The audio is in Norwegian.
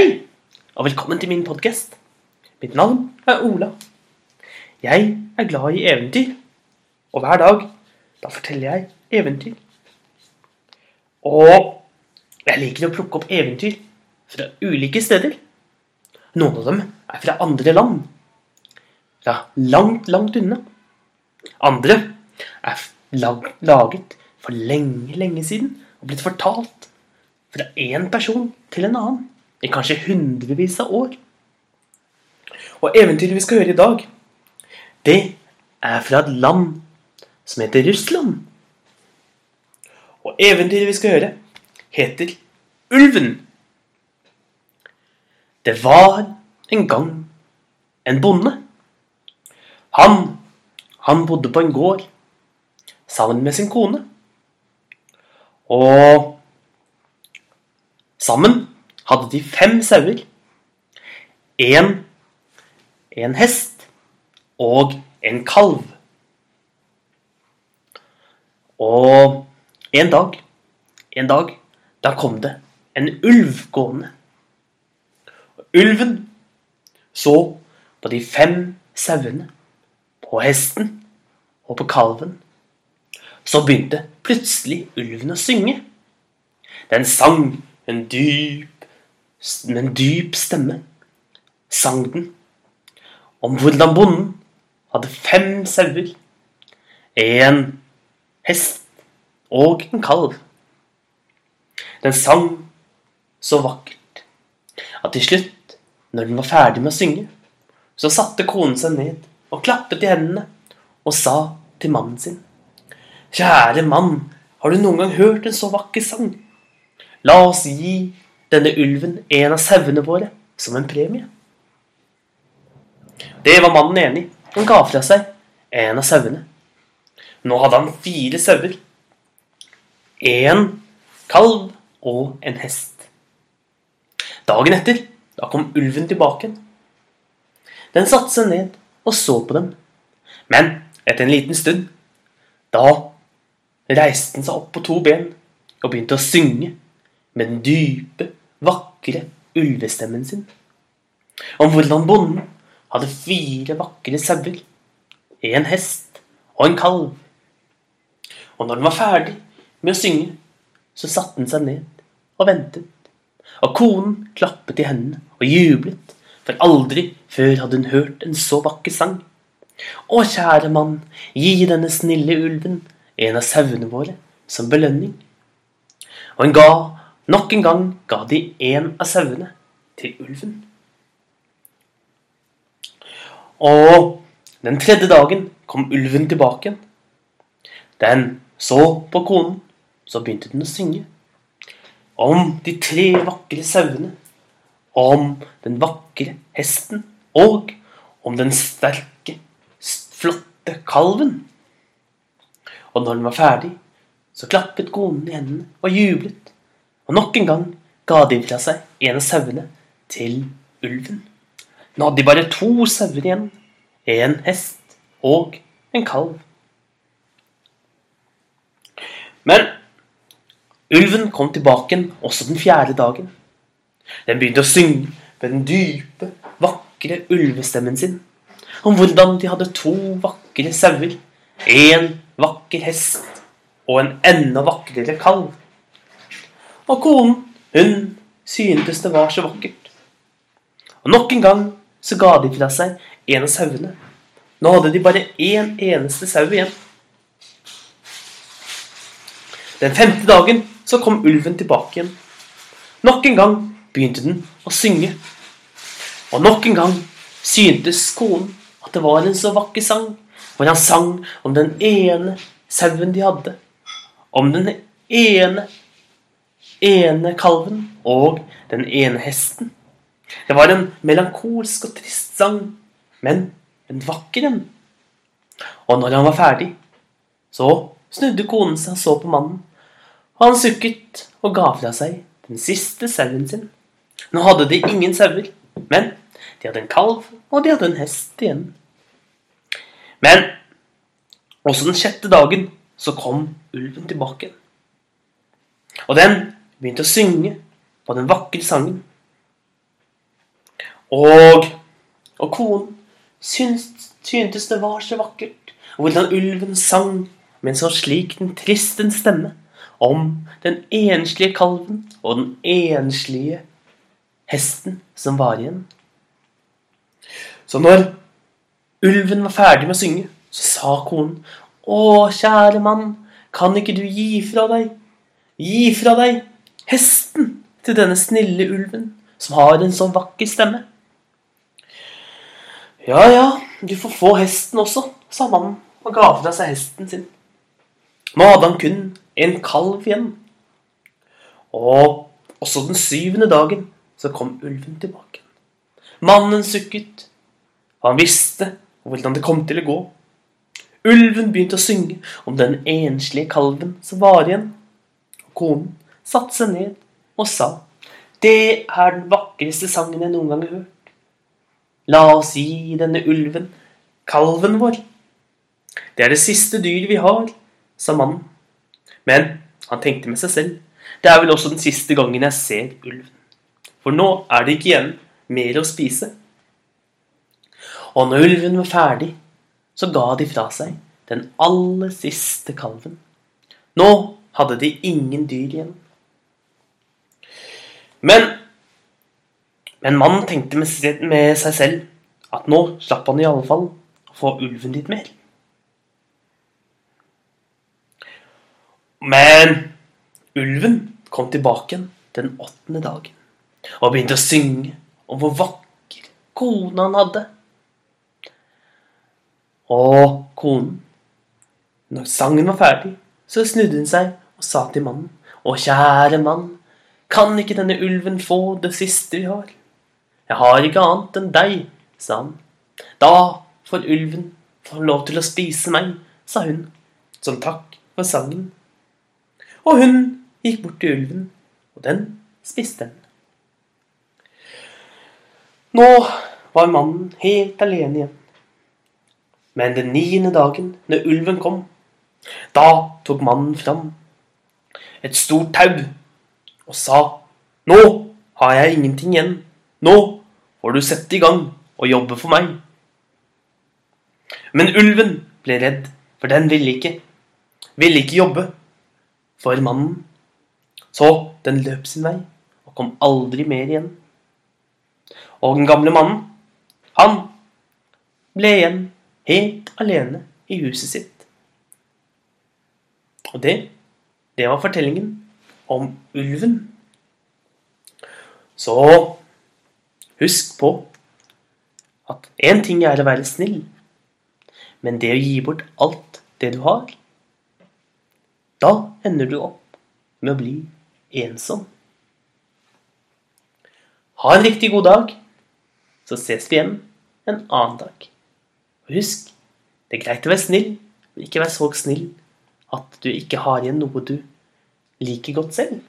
Hei, og velkommen til min podkast. Mitt navn er Ola. Jeg er glad i eventyr, og hver dag da forteller jeg eventyr. Og jeg liker å plukke opp eventyr fra ulike steder. Noen av dem er fra andre land. Fra langt, langt unna. Andre er lag laget for lenge, lenge siden og blitt fortalt fra én person til en annen i kanskje hundrevis av år. Og eventyret vi skal høre i dag, det er fra et land som heter Russland. Og eventyret vi skal høre, heter Ulven. Det var en gang en bonde. Han, han bodde på en gård sammen med sin kone. Og sammen hadde de fem sauer, en, en hest og en kalv. Og en dag, en dag, da kom det en ulv gående. Ulven så på de fem sauene, på hesten og på kalven. Så begynte plutselig ulven å synge. Den sang en dyp med en dyp stemme sang den om hvordan bonden hadde fem sauer, en hest og en kalv. Den sang så vakkert at til slutt, når den var ferdig med å synge, så satte konen seg ned og klappet i hendene og sa til mannen sin Kjære mann, har du noen gang hørt en så vakker sang? La oss gi denne ulven en av sauene våre som en premie. Det var mannen enig i. Han ga fra seg en av sauene. Nå hadde han fire sauer. En kalv og en hest. Dagen etter da kom ulven tilbake. Den satte seg ned og så på dem. Men etter en liten stund, da reiste den seg opp på to ben og begynte å synge med den dype, vakre ulvestemmen sin. Om hvordan bonden hadde fire vakre sauer, en hest og en kalv. Og når den var ferdig med å synge, så satte den seg ned og ventet. Og konen klappet i hendene og jublet, for aldri før hadde hun hørt en så vakker sang. Å, kjære mann, gi denne snille ulven en av sauene våre som belønning. Og hun ga Nok en gang ga de en av sauene til ulven. Og den tredje dagen kom ulven tilbake. Den så på konen, så begynte den å synge. Om de tre vakre sauene, om den vakre hesten og om den sterke, flotte kalven. Og når den var ferdig, så klappet konen i hendene og jublet. Og nok en gang ga de fra seg en av sauene til ulven. Nå hadde de bare to sauer igjen. En hest og en kalv. Men ulven kom tilbake også den fjerde dagen. Den begynte å synge med den dype, vakre ulvestemmen sin om hvordan de hadde to vakre sauer, en vakker hest og en enda vakrere kalv. Og konen, hun syntes det var så vakkert. Og nok en gang så ga de fra seg en av sauene. Nå hadde de bare én en eneste sau igjen. Den femte dagen så kom ulven tilbake igjen. Nok en gang begynte den å synge. Og nok en gang syntes konen at det var en så vakker sang, hvor han sang om den ene sauen de hadde. Om den ene ene kalven og den ene hesten. Det var en melankolsk og trist sang, men en vakker en. Og når han var ferdig, så snudde konen seg og så på mannen. Og han sukket og ga fra seg den siste sauen sin. Nå hadde de ingen sauer, men de hadde en kalv, og de hadde en hest igjen. Men også den sjette dagen så kom ulven tilbake. Og den begynte å synge på den vakre sangen. Og, og konen syntes, syntes det var så vakkert hvordan ulven sang med en så slik den trist stemme om den enslige kalven og den enslige hesten som var igjen. Så når ulven var ferdig med å synge, så sa konen, Å, kjære mann, kan ikke du gi fra deg, gi fra deg hesten til denne snille ulven, som har en så vakker stemme? Ja, ja, du får få hesten også, sa mannen og ga fra seg hesten sin. Nå hadde han kun en kalv igjen. Og også den syvende dagen så kom ulven tilbake. Mannen sukket, og han visste hvordan det kom til å gå. Ulven begynte å synge om den enslige kalven som var igjen. Og konen satte seg ned og sa, Det er den vakreste sangen jeg noen gang har hørt. La oss gi denne ulven kalven vår. Det er det siste dyret vi har, sa mannen. Men han tenkte med seg selv, det er vel også den siste gangen jeg ser ulven. For nå er det ikke igjen mer å spise. Og når ulven var ferdig, så ga de fra seg den aller siste kalven. Nå hadde de ingen dyr igjen. Men, men mannen tenkte med, seg selv at nå slapp han i alle fall å få ulven litt mer. Men ulven kom tilbake igjen den åttende dagen og begynte å synge om hvor vakker kona han hadde. Og konen, når sangen var ferdig, så snudde hun seg og sa til mannen, Å, kjære mann, kan ikke denne ulven få det siste vi har? Jeg har ikke annet enn deg, sa han. Da får ulven få lov til å spise meg, sa hun, som takk for sangen. Og hun gikk bort til ulven, og den spiste henne. Nå var mannen helt alene igjen. Men den niende dagen, når ulven kom, da tok mannen fram et stort tau og sa Nå har jeg ingenting igjen. Nå får du sette i gang og jobbe for meg. Men ulven ble redd, for den ville ikke. Ville ikke jobbe for mannen. Så den løp sin vei og kom aldri mer igjen. Og den gamle mannen, han ble igjen helt alene i huset sitt. Og det, det var fortellingen om ulven. Så husk på at én ting er å være snill, men det å gi bort alt det du har, da ender du opp med å bli ensom. Ha en riktig god dag, så ses vi igjen en annen dag. Og husk, det er greit å være snill, men ikke være så snill at du ikke har igjen noe du liker godt selv.